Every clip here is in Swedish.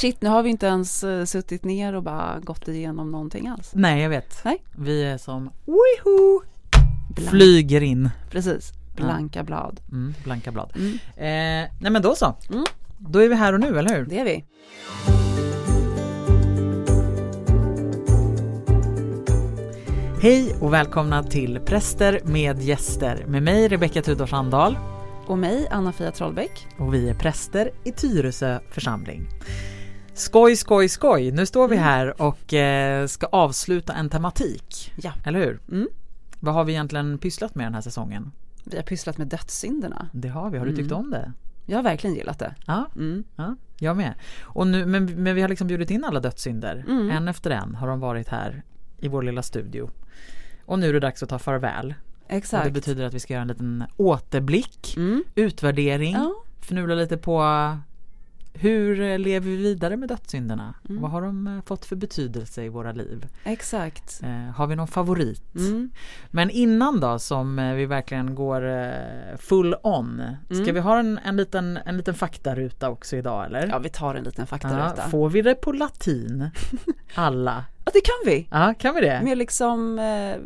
Shit, nu har vi inte ens uh, suttit ner och bara gått igenom någonting alls. Nej, jag vet. Nej. Vi är som Wiho! Flyger in. Precis, blanka blad. Mm, blanka blad. Mm. Eh, nej men då så. Mm. Då är vi här och nu, eller hur? Det är vi. Hej och välkomna till Präster med gäster med mig Rebecka Tudor Sandahl. Och mig, Anna-Fia Trollbäck. Och vi är präster i Tyresö församling. Skoj, skoj, skoj! Nu står vi Mm. här och eh, ska avsluta en tematik. Ja. Eller hur? Mm. Vad har vi egentligen pysslat med den här säsongen? Vi har pysslat med dödssynderna. Det har vi. Har du tyckt Mm. om det? Jag har verkligen gillat det. Ja, Mm. ja jag med. Och nu, men, men vi har liksom bjudit in alla dödssynder. Mm. En efter en har de varit här i vår lilla studio. Och nu är det dags att ta farväl. Och Exakt. det betyder att vi ska göra en liten återblick, Mm. utvärdering, Ja. fnula lite på hur eh, lever vi vidare med dödssynderna? Mm. Vad har de eh, fått för betydelse i våra liv? Exakt. Eh, har vi någon favorit? Mm. Men innan då som eh, vi verkligen går full on. Ska Mm. vi ha en, en, liten, en liten faktaruta också idag eller? Ja, vi tar en liten faktaruta. Ja, får vi det på latin? Alla? Ja, det kan vi. Ja, kan vi det? Med liksom eh,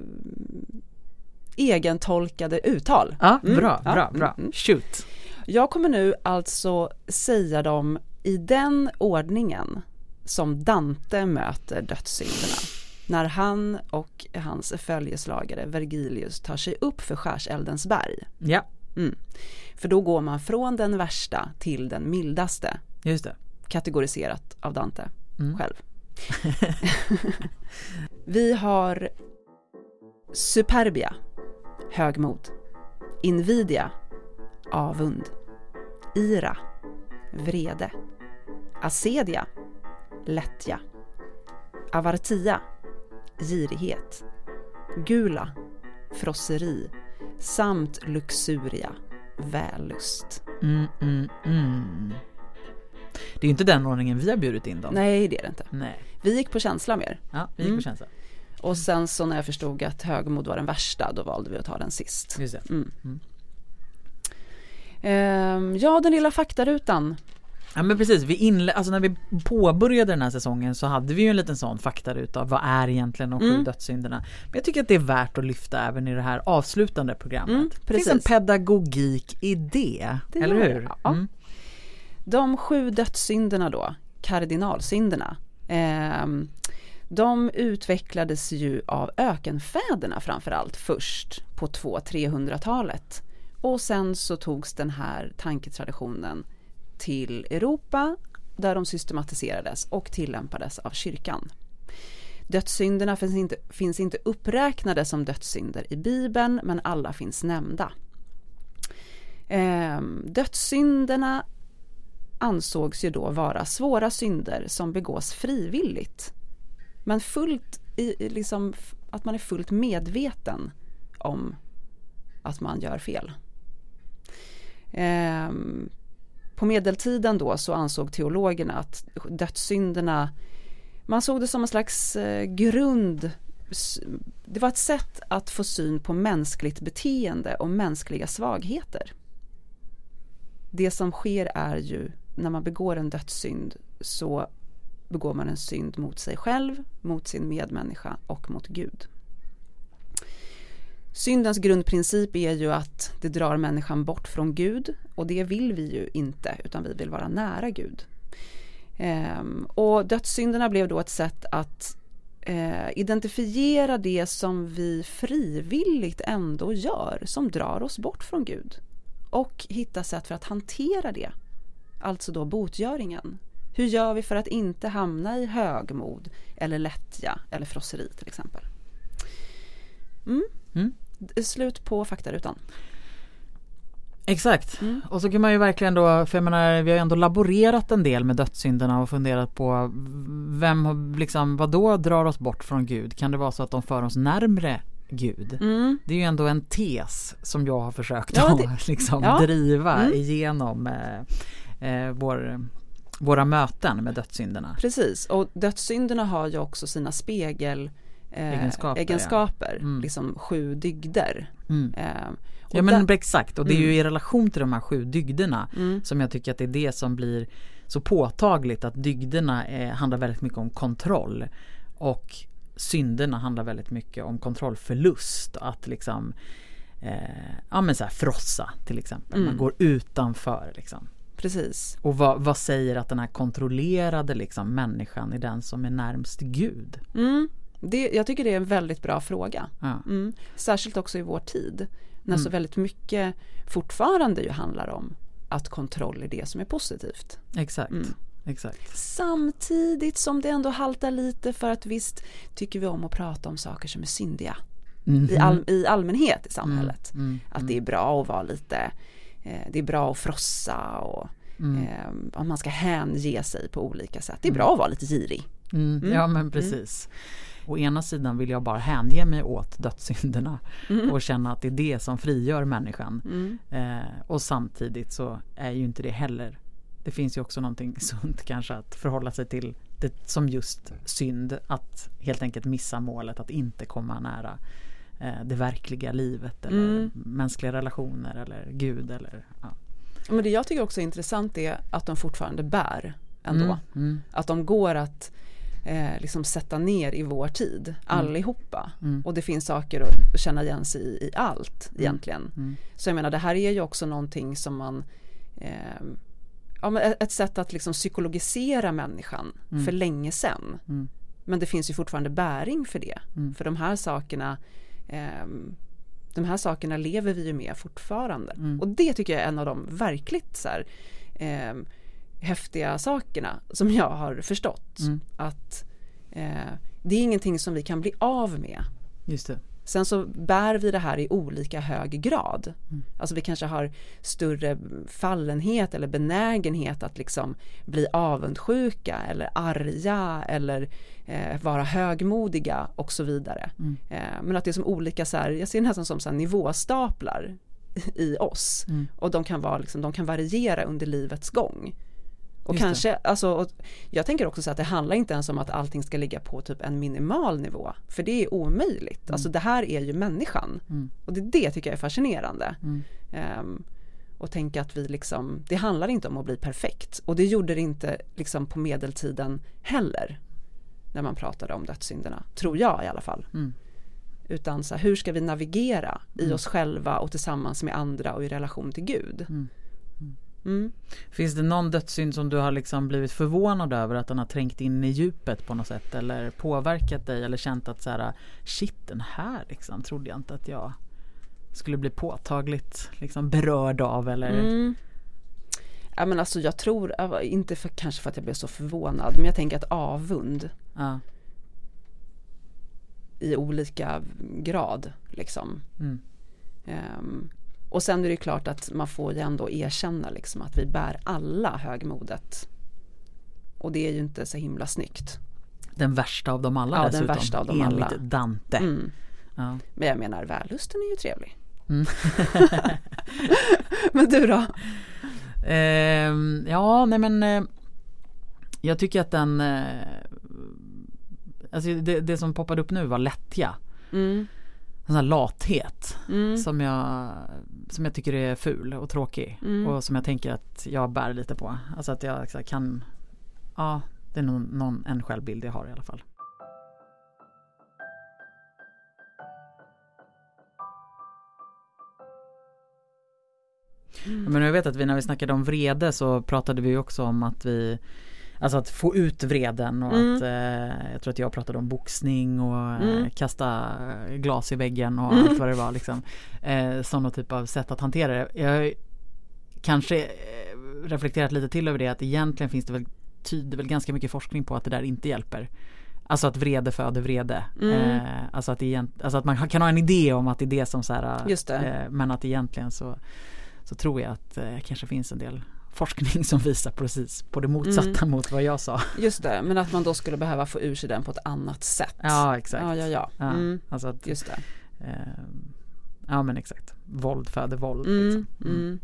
egentolkade uttal. Ja, Mm. bra, bra, bra. mm. Shoot. Jag kommer nu alltså säga dem i den ordningen som Dante möter dödssynderna. När han och hans följeslagare Vergilius tar sig upp för skärseldens berg. Ja, Mm. För då går man från den värsta till den mildaste, just det. kategoriserat av Dante Mm. själv. Vi har superbia, högmod, invidia, avund, ira, vrede, asedia, lättja, avartia, girighet, gula, frosseri samt luxuria, vällust. Mm, mm, mm. Det är ju inte den ordningen vi har bjudit in dem. Nej, det är det inte. Nej. Vi gick på känsla mer. Ja, vi gick Mm. på känsla. Och sen så när jag förstod att högmod var den värsta, då valde vi att ta den sist. Just det. Ehm, ja, den lilla faktarutan. Ja men precis, vi inle- alltså när vi påbörjade den här säsongen så hade vi ju en liten sån faktaruta. Vad är egentligen de sju Mm. dödssynderna? Men jag tycker att det är värt att lyfta även i det här avslutande programmet. Mm, det finns en pedagogik i det. Det eller hur? ja. Mm. De sju dödssynderna då, kardinalsynderna. ehm, de utvecklades ju av ökenfäderna framförallt först på 200-300-talet. Och sen så togs den här tanketraditionen till Europa där de systematiserades och tillämpades av kyrkan. Dödssynderna finns inte, finns inte uppräknade som dödssynder i Bibeln men alla finns nämnda. Ehm, dödssynderna ansågs ju då vara svåra synder som begås frivilligt. Men fullt i, liksom, att man är fullt medveten om att man gör fel. Ehm, på medeltiden då så ansåg teologerna att dödssynderna, man såg det som en slags eh, grund, det var ett sätt att få syn på mänskligt beteende och mänskliga svagheter. Det som sker är ju när man begår en dödssynd så begår man en synd mot sig själv, mot sin medmänniska och mot Gud. Syndens grundprincip är ju att det drar människan bort från Gud och det vill vi ju inte utan vi vill vara nära Gud. Ehm, och dödssynderna blev då ett sätt att eh, identifiera det som vi frivilligt ändå gör som drar oss bort från Gud och hitta sätt för att hantera det. Alltså då botgöringen. Hur gör vi för att inte hamna i högmod eller lättja eller frosseri till exempel? Mm. Mm. Slut på faktarutan. Exakt. Mm. Och så kan man ju verkligen då, för jag menar vi har ju ändå laborerat en del med dödssynderna och funderat på vem liksom, vad då drar oss bort från Gud? Kan det vara så att de för oss närmre Gud? Mm. Det är ju ändå en tes som jag har försökt Ja, att det- liksom ja. driva Mm. igenom eh, eh, vår, våra möten med dödssynderna. Precis, och dödssynderna har ju också sina spegel eh, Egenskaper, egenskaper ja. Mm. liksom sju dygder. Mm. Eh, Ja men där- exakt och det är ju i relation till de här sju dygderna Mm. som jag tycker att det är det som blir så påtagligt att dygderna är, handlar väldigt mycket om kontroll och synderna handlar väldigt mycket om kontrollförlust. Att liksom eh, ja men så här frossa till exempel. Mm. Man går utanför liksom. Precis. Och vad, vad säger att den här kontrollerade liksom människan är den som är närmst Gud? Mm. Det, jag tycker det är en väldigt bra fråga. Ja. Mm. Särskilt också i vår tid. När så Mm. väldigt mycket fortfarande ju handlar om att kontroll är det som är positivt. Exakt. Mm. Exakt. Samtidigt som det ändå haltar lite för att visst tycker vi om att prata om saker som är syndiga. Mhm. I, all, i allmänhet i samhället. Mm. Att det är bra att vara lite, eh, det är bra att frossa och Mm. eh, om man ska hänge sig på olika sätt. Det är bra att vara lite girig. Mm. Mm. Ja men precis. Å ena sidan vill jag bara hänge mig åt dödssynderna Mm. och känna att det är det som frigör människan. Mm. Eh, och samtidigt så är ju inte det heller. Det finns ju också någonting sunt kanske att förhålla sig till det som just synd. Att helt enkelt missa målet, att inte komma nära eh, det verkliga livet eller Mm. mänskliga relationer eller Gud eller ja. Men det jag tycker också är intressant är att de fortfarande bär ändå. Mm, mm, Att de går att eh, liksom sätta ner i vår tid, allihopa. Mm. Och det finns saker att känna igen sig i, i allt egentligen. mm. Så jag menar det här är ju också någonting som man eh, ja, men ett- sätt att liksom psykologisera människan för länge sedan. Mm. Men det finns ju fortfarande bäring för det. Mm. För de här sakerna ehm, de här sakerna lever vi ju med fortfarande. Mm. Och det tycker jag är en av de verkligt så här, ehm, häftiga sakerna som jag har förstått. Mm. Att eh, det är ingenting som vi kan bli av med. Just det. Sen så bär vi det här i olika hög grad. Mm. Alltså vi kanske har större fallenhet eller benägenhet att liksom bli avundsjuka eller arga eller eh, vara högmodiga och så vidare. Mm. Eh, men att det är som olika, så här, jag ser det nästan som så här nivåstaplar i oss. Mm. Och de kan, vara, liksom, de kan variera under livets gång. Och Just det. kanske, alltså, och jag tänker också så att det handlar inte ens om att allting ska ligga på typ en minimal nivå. För det är omöjligt. Alltså det här är ju människan. Mm. Och det, det tycker jag är fascinerande. Mm. Ehm, och tänka att vi liksom, det handlar inte om att bli perfekt. Och det gjorde det inte liksom på medeltiden heller. När man pratade om dödssynderna. Tror jag i alla fall. Mm. Utan så här, hur ska vi navigera i Mm. oss själva och tillsammans med andra och i relation till Gud. Mm. Finns det någon dödssynd som du har liksom blivit förvånad över att den har trängt in i djupet på något sätt eller påverkat dig eller känt att så här shit den här liksom trodde jag inte att jag skulle bli påtagligt liksom berörd av eller Mm. Ja, men alltså jag tror, inte för, kanske för att jag blev så förvånad, men jag tänker att avund ja. i olika grad liksom. Mm. Ehm, och sen är det klart att man får ju ändå erkänna liksom att vi bär alla högmodet. Och det är ju inte så himla snyggt. Den värsta av dem alla Ja, den dessutom. värsta av dem enligt alla. Dante. Mm. Ja. Men jag menar vällusten är ju trevlig. Mm. men du då? Ehm, ja, nej men eh, Jag tycker att den eh, Alltså det, det som poppade upp nu var lättja. Mm. En sån här lathet Mm. som, jag, som jag tycker är ful och tråkig. Mm. Och som jag tänker att jag bär lite på. Alltså att jag här, kan Ja, det är någon, någon, en självbild jag har i alla fall. Mm. Men jag vet att vi när vi snackade om vrede så pratade vi också om att vi Alltså att få ut vreden och Mm. att eh, Jag tror att jag pratade om boxning och eh, Mm. kasta glas i väggen och Mm. allt vad det var liksom eh, Sådana typ av sätt att hantera det Jag har kanske eh, reflekterat lite till över det att egentligen finns det väl Tyder väl ganska mycket forskning på att det där inte hjälper Alltså att vrede föder vrede. Mm. Eh, alltså, att egent, alltså att man kan ha en idé om att det är det som så här, det. Eh, men att egentligen så, så tror jag att eh, kanske finns en del forskning som visar precis på det motsatta Mm. mot vad jag sa. Just det, men att man då skulle behöva få ur sig den på ett annat sätt. Ja exakt. ja, ja. ja. Ja, Mm. alltså att, Just det. eh, ja men exakt. Våld föder våld. Mm. Liksom.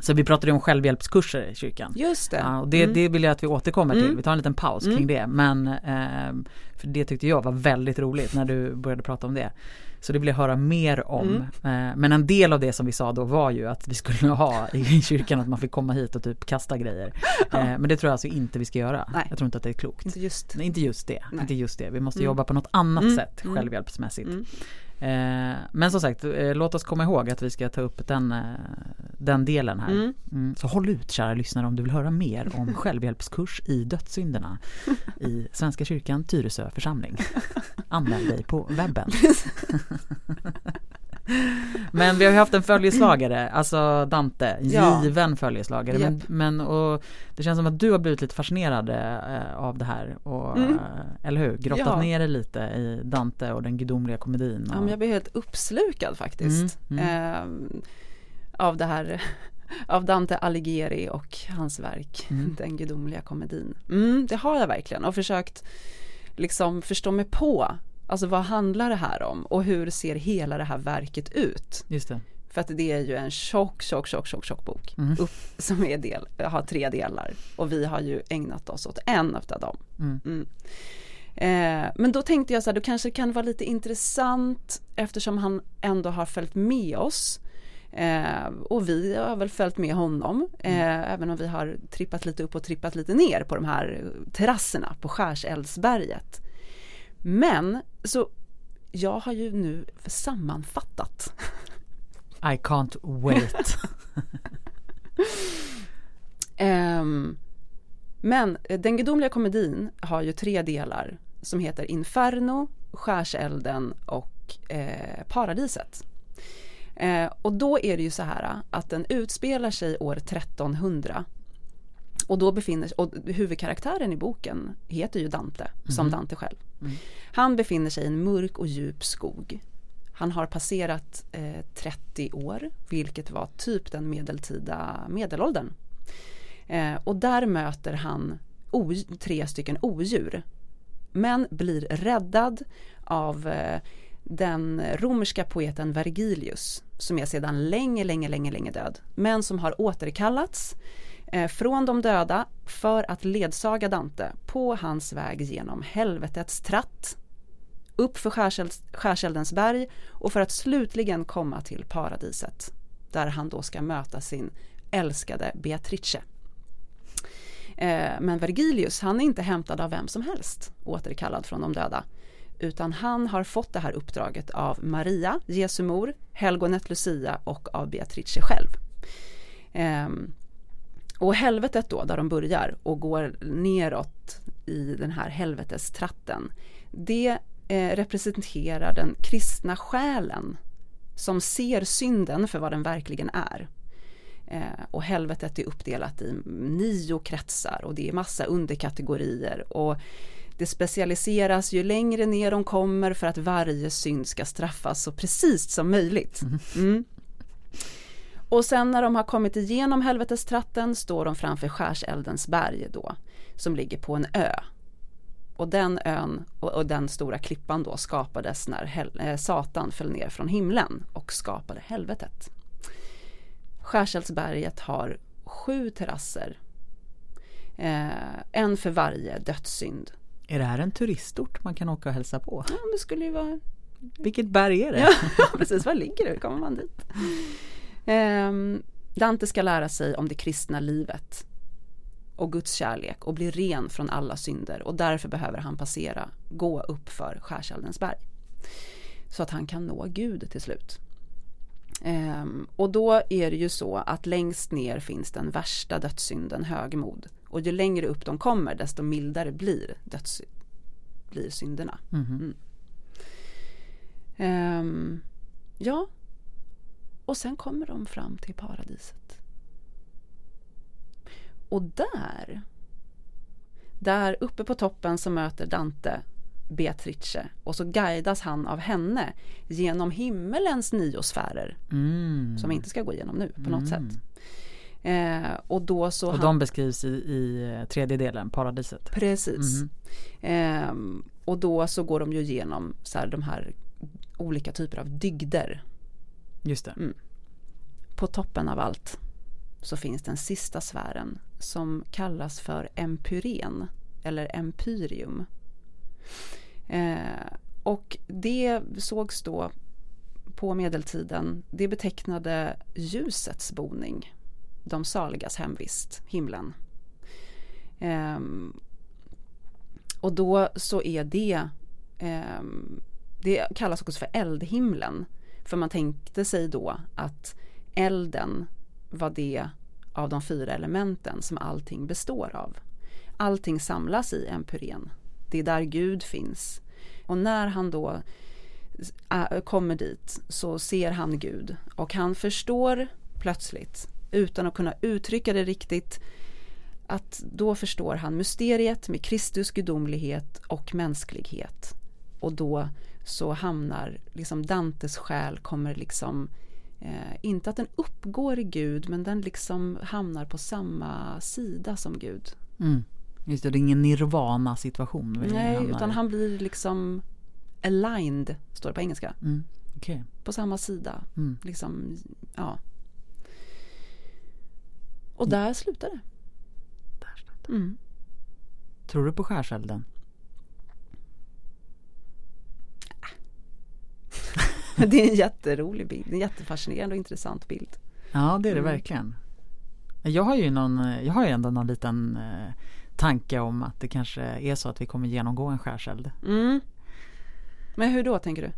Så vi pratade om självhjälpskurser i kyrkan. Just det. Ja, och det, Mm. det vill jag att vi återkommer till. Mm. Vi tar en liten paus Mm. kring det. Men eh, för det tyckte jag var väldigt roligt när du började prata om det. Så det vill jag höra mer om. Mm. Eh, men en del av det som vi sa då var ju att vi skulle ha i kyrkan att man fick komma hit och typ kasta grejer. Eh, men det tror jag alltså inte vi ska göra. Nej. Jag tror inte att det är klokt. Inte just. Nej, inte just det. Nej. Inte just det. Vi måste Mm. jobba på något annat Mm. sätt självhjälpsmässigt. Eh, men som sagt, eh, låt oss komma ihåg att vi ska ta upp den, eh, den delen här. Mm. Mm. Så håll ut kära lyssnare om du vill höra mer om självhjälpskurs i dödssynderna i Svenska kyrkan Tyresö församling. Anmäl dig på webben. Men vi har ju haft en följeslagare, alltså Dante, Ja. given följeslagare. Men, Japp. men och det känns som att du har blivit lite fascinerad eh, av det här. Och, Mm. eh, eller hur? Grottat Ja. ner dig lite i Dante och den gudomliga komedin. Ja, Och, men jag blev helt uppslukad faktiskt. Mm, Ehm, av det här av Dante Alighieri och hans verk Mm. Den gudomliga komedin. Mm, det har jag verkligen och försökt liksom förstå mig på Alltså vad handlar det här om och hur ser hela det här verket ut? Just det. För att det är ju en tjock, tjock, tjock, tjock, tjock bok Mm. upp, som är del, har tre delar och vi har ju ägnat oss åt en av dem. Mm. Mm. Eh, men då tänkte jag så här, då kanske det kan vara lite intressant eftersom han ändå har följt med oss. Eh, och vi har väl följt med honom, eh, även om vi har trippat lite upp och trippat lite ner på de här terrasserna på Skärseldsberget. Men så jag har ju nu sammanfattat I can't wait. Ehm, men eh, den gudomliga komedin har ju tre delar som heter Inferno, Skärselden och eh, Paradiset. Eh, och då är det ju så här att den utspelar sig år 1300 och då befinner sig, och huvudkaraktären i boken heter ju Dante, som Dante själv. Han befinner sig i en mörk och djup skog. Han har passerat eh, 30 år, vilket var typ den medeltida medelåldern. Eh, och där möter han tre stycken odjur. Men blir räddad av eh, den romerska poeten Vergilius som är sedan länge, länge, länge, länge död. Men som har återkallats Eh, från de döda för att ledsaga Dante på hans väg genom helvetets tratt upp för Skärseldens berg och för att slutligen komma till paradiset där han då ska möta sin älskade Beatrice. Eh, men Vergilius, han är inte hämtad av vem som helst, återkallad från de döda. Utan han har fått det här uppdraget av Maria, Jesu mor, helgonet Lucia och av Beatrice själv. Ehm, och helvetet då, där de börjar och går neråt i den här helvetestratten, det eh, representerar den kristna själen som ser synden för vad den verkligen är. Eh, och helvetet är uppdelat i nio kretsar och det är massa underkategorier och det specialiseras ju längre ner de kommer för att varje synd ska straffas så precis som möjligt. Mm. Och sen när de har kommit igenom helvetestratten står de framför Skärseldens berg då, som ligger på en ö. Och den ön och, och den stora klippan då skapades när hel, eh, Satan föll ner från himlen och skapade helvetet. Skärseldsberget har sju terrasser. Eh, en för varje dödssynd. Är det här en turistort man kan åka och hälsa på? Ja, det skulle ju vara Vilket berg är det? Ja, precis. Var ligger det? Hur kommer man dit? Ehm, Dante ska lära sig om det kristna livet och Guds kärlek och bli ren från alla synder och därför behöver han passera, gå upp för Skärseldens berg. Så att han kan nå Gud till slut. Ehm, och då är det ju så att längst ner finns den värsta dödssynden, högmod. Och ju längre upp de kommer desto mildare blir, döds, blir synderna. Mhm. Ehm, ja, och sen kommer de fram till paradiset. Och där, där uppe på toppen så möter Dante Beatrice och så guidas han av henne genom himmelens nio sfärer Mm. som vi inte ska gå igenom nu på något Mm. sätt. Eh, och då så Och han, de beskrivs i, i eh, tredje delen, paradiset. Precis. Mhm. Ehm, och då så går de ju igenom så här, de här olika typer av dygder Just det. Mm. på toppen av allt så finns den sista sfären som kallas för empyren eller empyrium. Eh, och det sågs då på medeltiden, det betecknade ljusets boning, de saligas hemvist, himlen. Eh, och då så är det, eh, det kallas också för eldhimlen, för man tänkte sig då att elden var det av de fyra elementen som allting består av. Allting samlas i empyren. Det är där Gud finns. Och när han då äh, kommer dit så ser han Gud och han förstår plötsligt utan att kunna uttrycka det riktigt att då förstår han mysteriet med Kristus gudomlighet och mänsklighet och då så hamnar liksom Dantes själ kommer liksom eh, inte att den uppgår i Gud men den liksom hamnar på samma sida som Gud. Mm. Just det, det är ingen nirvana situation. Nej, utan han blir liksom aligned, står det på engelska. Mm. Okay. På samma sida. Mm. Liksom, ja. Och där slutar det. Där slutar. Mm. Tror du på skärselden? det är en jätterolig bild, en jättefascinerande och intressant bild. Ja det är det Mm. verkligen. Jag har ju någon, jag har ju ändå någon liten eh, tanke om att det kanske är så att vi kommer genomgå en skärseld. Mm. Men hur då tänker du?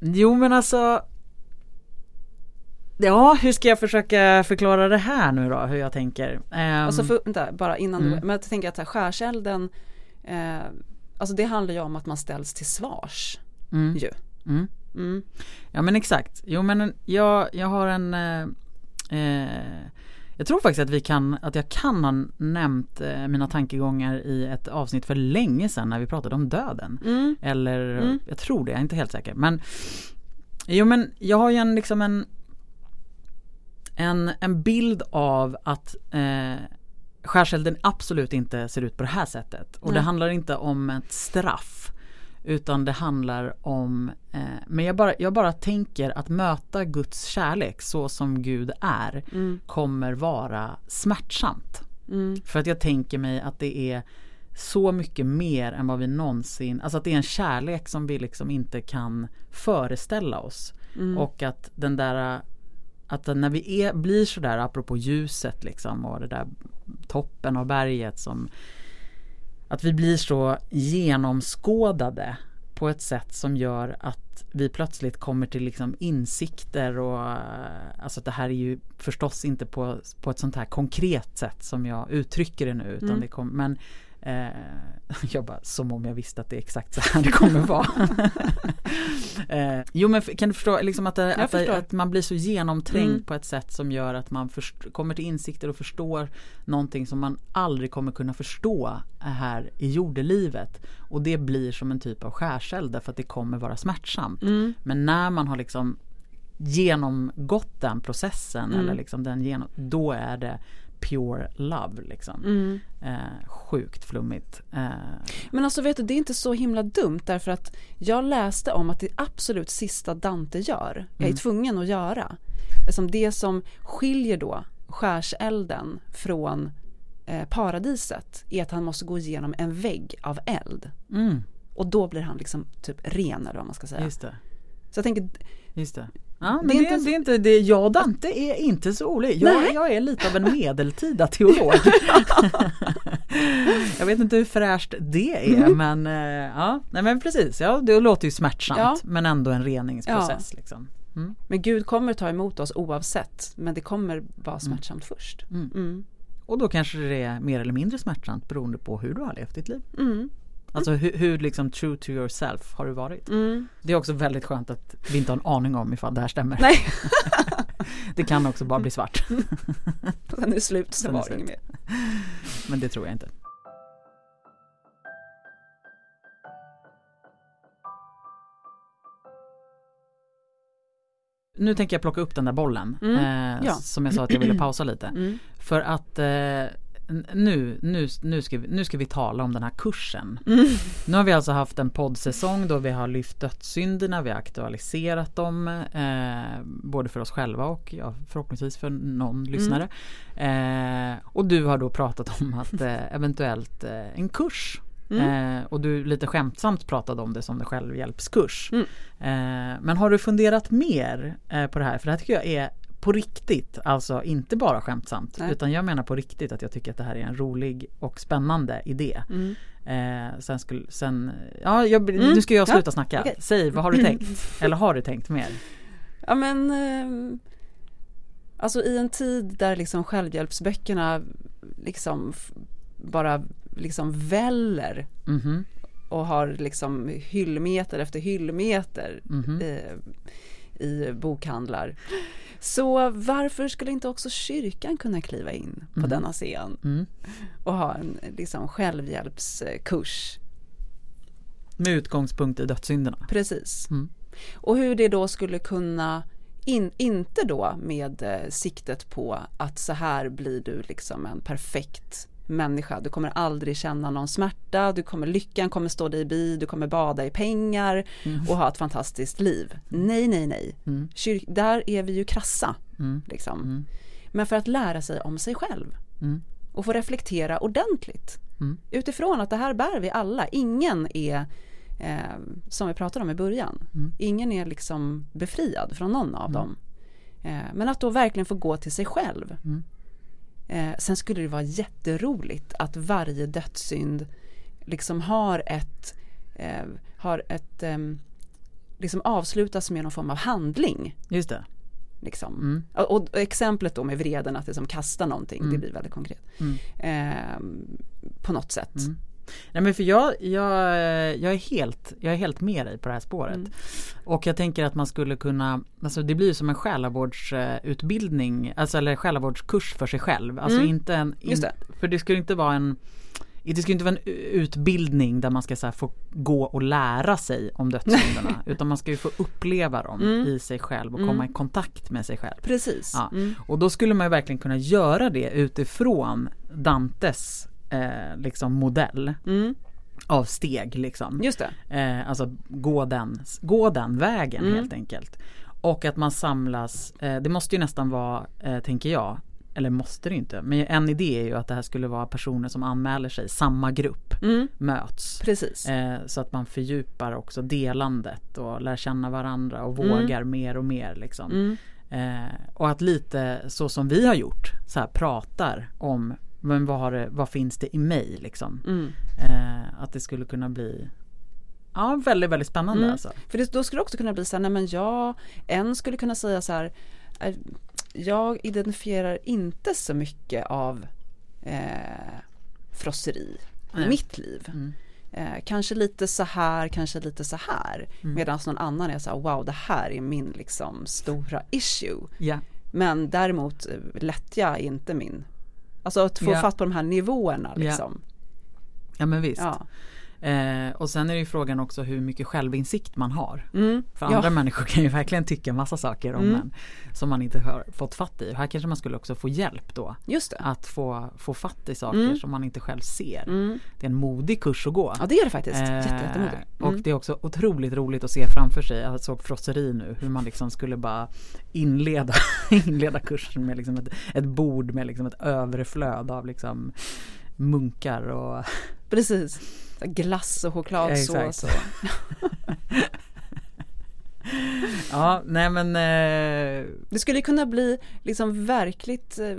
Jo men alltså Ja, hur ska jag försöka förklara det här nu då, hur jag tänker? Ehm, Alltså för, vänta, bara innan Mm. du, men jag tänker att skärselden, eh, alltså det handlar ju om att man ställs till svars mm, ju. Mm. Mm. Ja men exakt. Jo men jag, jag har en eh, eh, Jag tror faktiskt att vi kan, att jag kan ha nämnt eh, mina tankegångar i ett avsnitt för länge sedan när vi pratade om döden. Mm. Eller Mm. jag tror det, jag är inte helt säker. Men Jo men jag har ju en liksom en En, en bild av att eh, skärselden absolut inte ser ut på det här sättet. Och det Nej. handlar inte om ett straff. Utan det handlar om, eh, men jag bara, jag bara tänker att möta Guds kärlek så som Gud är Mm. kommer vara smärtsamt. Mm. För att jag tänker mig att det är så mycket mer än vad vi någonsin, alltså att det är en kärlek som vi liksom inte kan föreställa oss. Mm. Och att den där att när vi är, blir sådär apropå ljuset liksom och det där toppen av berget som att vi blir så genomskådade på ett sätt som gör att vi plötsligt kommer till liksom insikter och alltså det här är ju förstås inte på, på ett sånt här konkret sätt som jag uttrycker det nu utan Mm. det kom, men eh, jag bara som om jag visste att det är exakt så här det kommer vara. eh, jo men kan du förstå liksom att, det, att, att man blir så genomträngd Mm. på ett sätt som gör att man först, kommer till insikter och förstår någonting som man aldrig kommer kunna förstå här i jordelivet. Och det blir som en typ av skärseld därför att det kommer vara smärtsamt. Mm. Men när man har liksom genomgått den processen Mm. eller liksom den genom, då är det pure love liksom. Mm. Eh, sjukt flummigt. Eh, Men alltså vet du, det är inte så himla dumt därför att jag läste om att det absolut sista Dante gör, jag är Mm. tvungen att göra, som det som skiljer då skärselden från eh, paradiset är att han måste gå igenom en vägg av eld. mm, Och då blir han liksom typ ren eller vad man ska säga. Så jag tänker, Just det. Ja, Det det är är, inte- det är inte det. Jag Dante är inte så olika. Jag, jag är lite av en medeltida teolog. jag vet inte hur fräscht det är men eh, ja, nej men precis. Ja, det låter ju smärtsamt Ja. men ändå en reningsprocess. Liksom. Mm. men Gud kommer ta emot oss oavsett, men det kommer vara smärtsamt först. Mm. Mm. Och då kanske det är mer eller mindre smärtsamt beroende på hur du har levt ditt liv. Alltså hur, hur liksom true to yourself har du varit? Mm. Det är också väldigt skönt att vi inte har en aning om ifall det här stämmer. Nej, Det kan också bara bli svart. sen är det slut så Sen var det det inget mer. Men det tror jag inte. Nu tänker jag plocka upp den där bollen Mm, eh, ja. som jag sa att jag ville pausa lite. Mm. För att eh, nu, nu, nu, ska vi, nu ska vi tala om den här kursen. Mm. Nu har vi alltså haft en poddsäsong då vi har lyft dödssynderna, vi har aktualiserat dem eh, både för oss själva och ja, förhoppningsvis för någon lyssnare. Eh, och du har då pratat om att eh, eventuellt eh, en kurs Mm. Eh, och du lite skämtsamt pratade om det som en självhjälpskurs. Mm. Eh, men har du funderat mer på det här? För det här tycker jag är på riktigt, alltså inte bara skämtsamt. Nej. Utan jag menar på riktigt att jag tycker att det här är en rolig och spännande idé. Mm. Eh, sen skulle, sen, ja jag, Mm. nu ska jag sluta Ja, snacka. okej. Säg, vad har du tänkt? Eller har du tänkt mer? Ja men eh, Alltså i en tid där liksom självhjälpsböckerna liksom bara liksom väller Mhm, och har liksom hyllmeter efter hyllmeter mhm. eh, i bokhandlar. Så varför skulle inte också kyrkan kunna kliva in på Mhm. denna scen Mm. och ha en liksom självhjälpskurs? Med utgångspunkt i dödssynderna. Precis. Mm. Och hur det då skulle kunna, in, inte då med eh, siktet på att så här blir du liksom en perfekt människa. Du kommer aldrig känna någon smärta, du kommer, lyckan kommer stå dig bi, du kommer bada i pengar och ha ett fantastiskt liv. Nej, nej, nej. Mm. Kyr- där är vi ju krassa. Mm. Liksom. Mm. Men för att lära sig om sig själv Mm. och få reflektera ordentligt Mm. utifrån att det här bär vi alla. Ingen är, eh, som vi pratade om i början, Mm. ingen är liksom befriad från någon av dem. Eh, men att då verkligen få gå till sig själv. Mm. Eh, sen skulle det vara jätteroligt att varje dödssynd liksom har ett, eh, har ett ehm, liksom avslutas med någon form av handling. Just det. Liksom. Mm. Och, och exemplet då med vreden att liksom kasta någonting, det Mm. blir väldigt konkret. Mm. Ehm, på något sätt. Mm. Nej men för jag, jag, jag, är helt, jag är helt med dig på det här spåret. Mm. Och jag tänker att man skulle kunna, alltså det blir som en själavårdsutbildning, alltså eller själavårdskurs för sig själv. Alltså Mm. inte en, Just det. för det skulle inte vara en det skulle inte vara en utbildning där man ska så få gå och lära sig om dödssynderna. utan man ska ju få uppleva dem Mm. i sig själv och Mm. komma i kontakt med sig själv. Precis. Ja. Mm. Och då skulle man ju verkligen kunna göra det utifrån Dantes eh, liksom modell Mm. av steg liksom. Just det. Eh, alltså gå den, gå den vägen Mm. helt enkelt. Och att man samlas, eh, det måste ju nästan vara, eh, tänker jag, eller måste det inte, men en idé är ju att det här skulle vara personer som anmäler sig, samma grupp Mm. möts. Precis. Eh, så att man fördjupar också delandet och lär känna varandra och Mm. vågar mer och mer liksom. Mm. Eh, och att lite så som vi har gjort, så här pratar om men vad, det, vad finns det i mig liksom. Mm. Eh, att det skulle kunna bli Ja väldigt väldigt spännande Mm. alltså. För det, då skulle det också kunna bli så här, nej men jag, en skulle kunna säga så här, eh, jag identifierar inte så mycket av eh, frosseri i Nej. mitt liv. Mm. Eh, kanske lite så här, kanske lite så här. Mm. Medan någon annan är så här, wow det här är min liksom stora issue. Ja. Men däremot eh, lättja är inte min. Alltså att få Ja. fatt på de här nivåerna Ja. liksom. ja men visst. Ja. Eh, och sen är det ju frågan också hur mycket självinsikt man har. Mm. För ja. andra människor kan ju verkligen tycka massa saker om Mm. en som man inte har fått fatt i. Här kanske man skulle också få hjälp då. Just det. Att få, få fatt i saker Mm. som man inte själv ser. Mm. Det är en modig kurs att gå. Ja det är det faktiskt. Eh, Jätte, jättemodigt. Och Mm. det är också otroligt roligt att se framför sig, jag såg frosseri nu, hur man liksom skulle bara inleda, inleda kursen med liksom ett, ett bord med liksom ett överflöd av liksom munkar och Precis. Glass och chokladsås. Ja, nej men eh, Det skulle kunna bli liksom verkligt eh,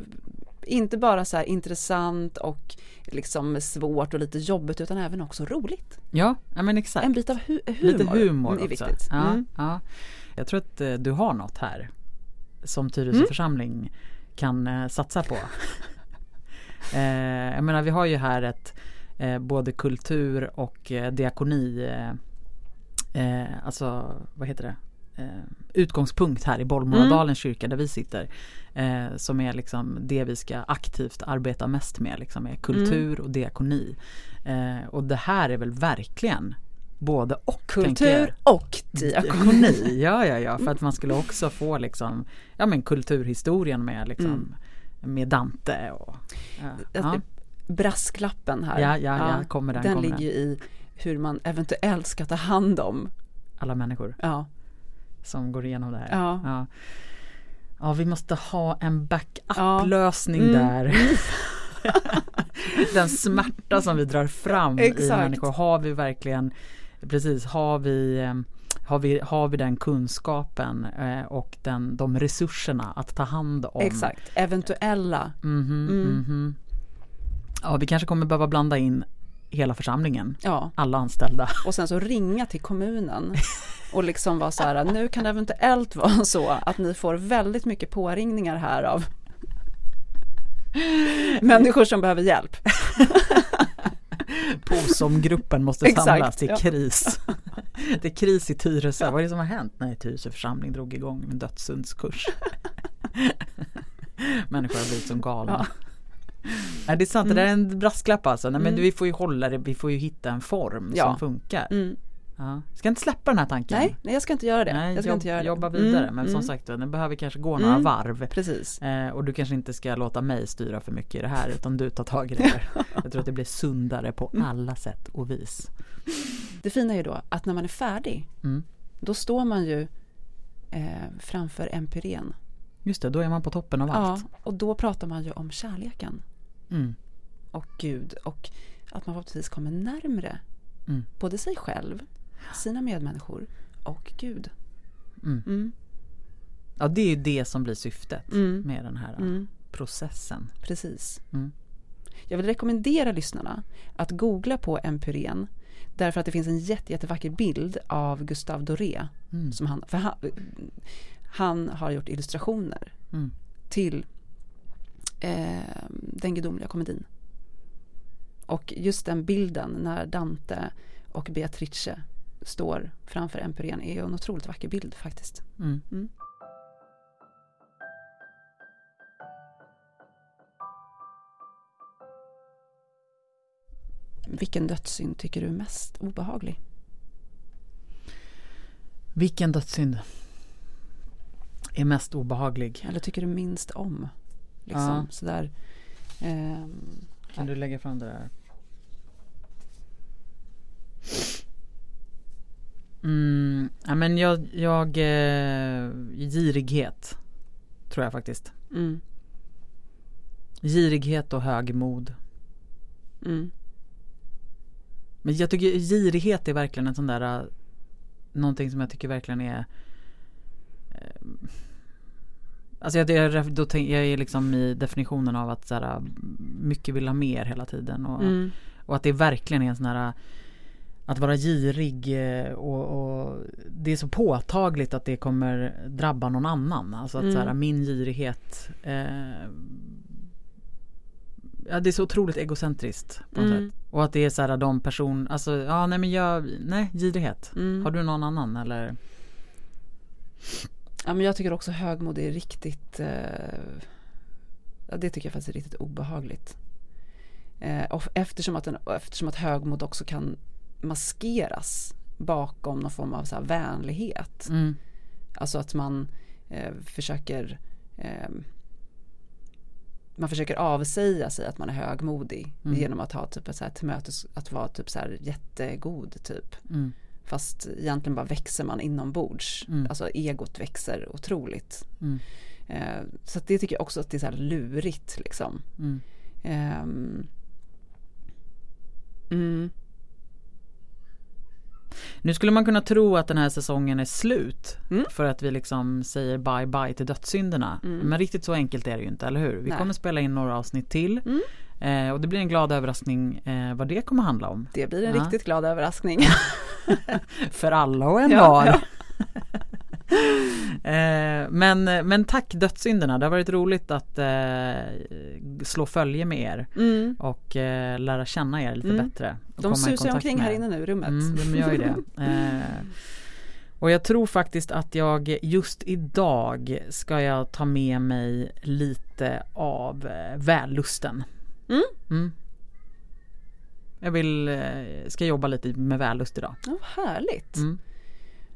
inte bara så här intressant och liksom svårt och lite jobbigt utan även också roligt. Ja, ja men exakt En bit av hu- humor, Lite humor är viktigt. ja, Mm. ja. Jag tror att eh, du har något här Som Tyresö Mm. församling kan eh, satsa på Jag menar vi har ju här ett eh, Både kultur och eh, diakoni eh, eh, Alltså vad heter det eh, Utgångspunkt här i Bollmoradalens kyrka där vi sitter eh, Som är liksom det vi ska aktivt arbeta mest med liksom är kultur och diakoni Och det här är väl verkligen Både och. Kultur och diakoni. Ja ja ja för att man skulle också få liksom Ja men kulturhistorien med liksom Mm. Med Dante och ja, ja. Brasklappen här. Ja, ja, ja, kommer den, den kommer ligger den. i hur man eventuellt ska ta hand om. Alla människor Ja, som går igenom det här. Ja. Ja, ja vi måste ha en Ja. backup-lösning Mm. där. Den smärta som vi drar fram i Exakt. människor. Har vi verkligen, precis, har vi eh, har vi, har vi den kunskapen eh, och den, de resurserna att ta hand om? exakt. Eventuella. Mhm, Mm. mhm. Ja, vi kanske kommer behöva blanda in hela församlingen, Ja, alla anställda. och sen så ringa till kommunen och liksom vara så här, nu kan det eventuellt vara så att ni får väldigt mycket påringningar här av människor som behöver hjälp. POSOM-gruppen måste Exakt, samlas, det är ja. kris. Det är kris i Tyresö, vad är det som har hänt? Nej, Tyresö församling drog igång en dödssyndskurs. Människor har blivit som galna. Nej, det är sant, det där är en brasklapp alltså. Nej, men Mm. vi får ju hålla det, vi får ju hitta en form Ja. som funkar. Mm. Ja. Ska inte släppa den här tanken. Nej, nej, jag ska inte göra det. Nej, jag ska jobb, inte göra det. jobba vidare. Mm, Men som mm. sagt, den behöver kanske gå några Mm. varv. Precis. Eh, och du kanske inte ska låta mig styra för mycket i det här utan du tar tag i det här. Jag tror att det blir sundare på Mm. alla sätt och vis. Det fina är ju då att när man är färdig, Mm. då står man ju eh, framför empyren. Just det, då är man på toppen av Ja, allt. och då pratar man ju om kärleken Mm. och Gud och att man förhoppningsvis kommer närmre Mm. både sig själv, sina medmänniskor och Gud. Mm. Mm. Ja, det är ju det som blir syftet Mm. med den här Mm. processen. Precis. Jag vill rekommendera lyssnarna att googla på empyren därför att det finns en jätte, jättevacker bild av Gustave Doré. Som han, för han, han har gjort illustrationer till eh, den gudomliga komedin. Och just den bilden när Dante och Beatrice står framför empyren är en otroligt vacker bild faktiskt. Mm. Mm. Vilken dödssynd tycker du är mest obehaglig? Vilken dödssynd är mest obehaglig? Eller tycker du minst om? Liksom Ja. sådär. ehm, Kan du lägga fram det där? Mm, ja, men jag, jag eh, girighet tror jag faktiskt. mm, Girighet och högmod. mm, Men jag tycker girighet är verkligen en sån där äh, Någonting som jag tycker verkligen är eh, Alltså jag, jag, då tänk, jag är liksom i definitionen av att så här, mycket vill ha mer hela tiden och, mm, och att det verkligen är en sån här Att vara girig eh, och, och det är så påtagligt att det kommer drabba någon annan. Alltså att Mm. så här, min girighet eh, Ja det är så otroligt egocentriskt på något Mm. sätt. Och att det är så här de person, alltså ja nej men jag, nej girighet. mm. Har du någon annan eller? Ja, men jag tycker också högmod är riktigt eh, ja, Det tycker jag faktiskt är riktigt obehagligt. Eh, och eftersom, att och eftersom att högmod också kan maskeras bakom någon form av så här vänlighet. Mm, Alltså att man eh, försöker eh, man försöker avsäga sig att man är högmodig Mm. genom att ha typ ett så här tillmötes, att vara typ så här jättegod typ. mm, Fast egentligen bara växer man inombords. Mm. Alltså egot växer otroligt. mm, Eh, så det tycker jag också att det är så här lurigt liksom. mm. Mm, Nu skulle man kunna tro att den här säsongen är slut Mm. för att vi liksom säger bye bye till dödssynderna. Mm. Men riktigt så enkelt är det ju inte, eller hur? Vi Nej. kommer spela in några avsnitt till Mm. Eh, och det blir en glad överraskning eh, vad det kommer handla om. det blir en Ja. riktigt glad överraskning. För alla och en Ja, var. ja. eh, men, men tack dödssynderna, det har varit roligt att eh, slå följe med er Mm. och eh, lära känna er lite Mm. bättre. De susar omkring här inne nu i rummet. Mm, de gör ju det. Eh, och jag tror faktiskt att jag just idag ska jag ta med mig lite av vällusten. Mm. Mm. Jag vill, eh, ska jobba lite med vällust idag. Ja, härligt. Mm.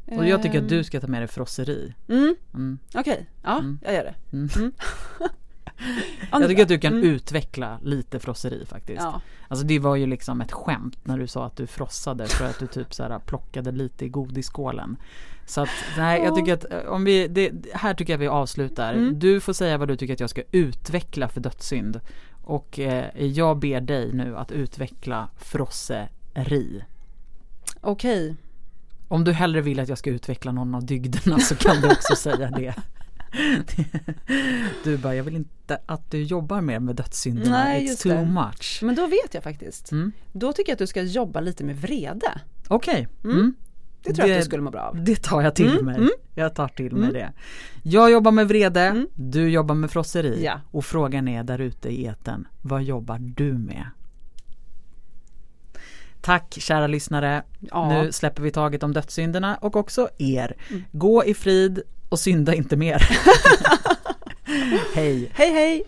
Och jag tycker att du Ehm, ska ta med dig frosseri. Mm, Mm. Okej, ja Mm. jag gör det. Mm. Mm. Jag tycker att du kan utveckla lite frosseri faktiskt. Ja. Alltså det var ju liksom ett skämt när du sa att du frossade för att du typ så här plockade lite i godisskålen. Så att nej, jag tycker att eh, om vi, det, här tycker jag vi avslutar. Du får säga vad du tycker att jag ska utveckla för dödssynd. Och eh, jag ber dig nu att utveckla frosseri. Okej. Okay. Om du hellre vill att jag ska utveckla någon av dygderna så kan du också säga det. Du bara, jag vill inte att du jobbar mer med dödssynderna, Nej, it's too det. much. Men då vet jag faktiskt. Mm. Då tycker jag att du ska jobba lite med vrede. Okej. Okay. Mm. Mm. Det tror jag att du skulle må bra av. Det tar jag till mm, mig. Mm. Jag tar till mig mm. det. Jag jobbar med vrede, du jobbar med frosseri. Ja. Och frågan är där ute i eten, vad jobbar du med? Tack kära lyssnare. Ja. Nu släpper vi taget om dödssynderna och också er. Gå i frid och synda inte mer. hej. Hej hej.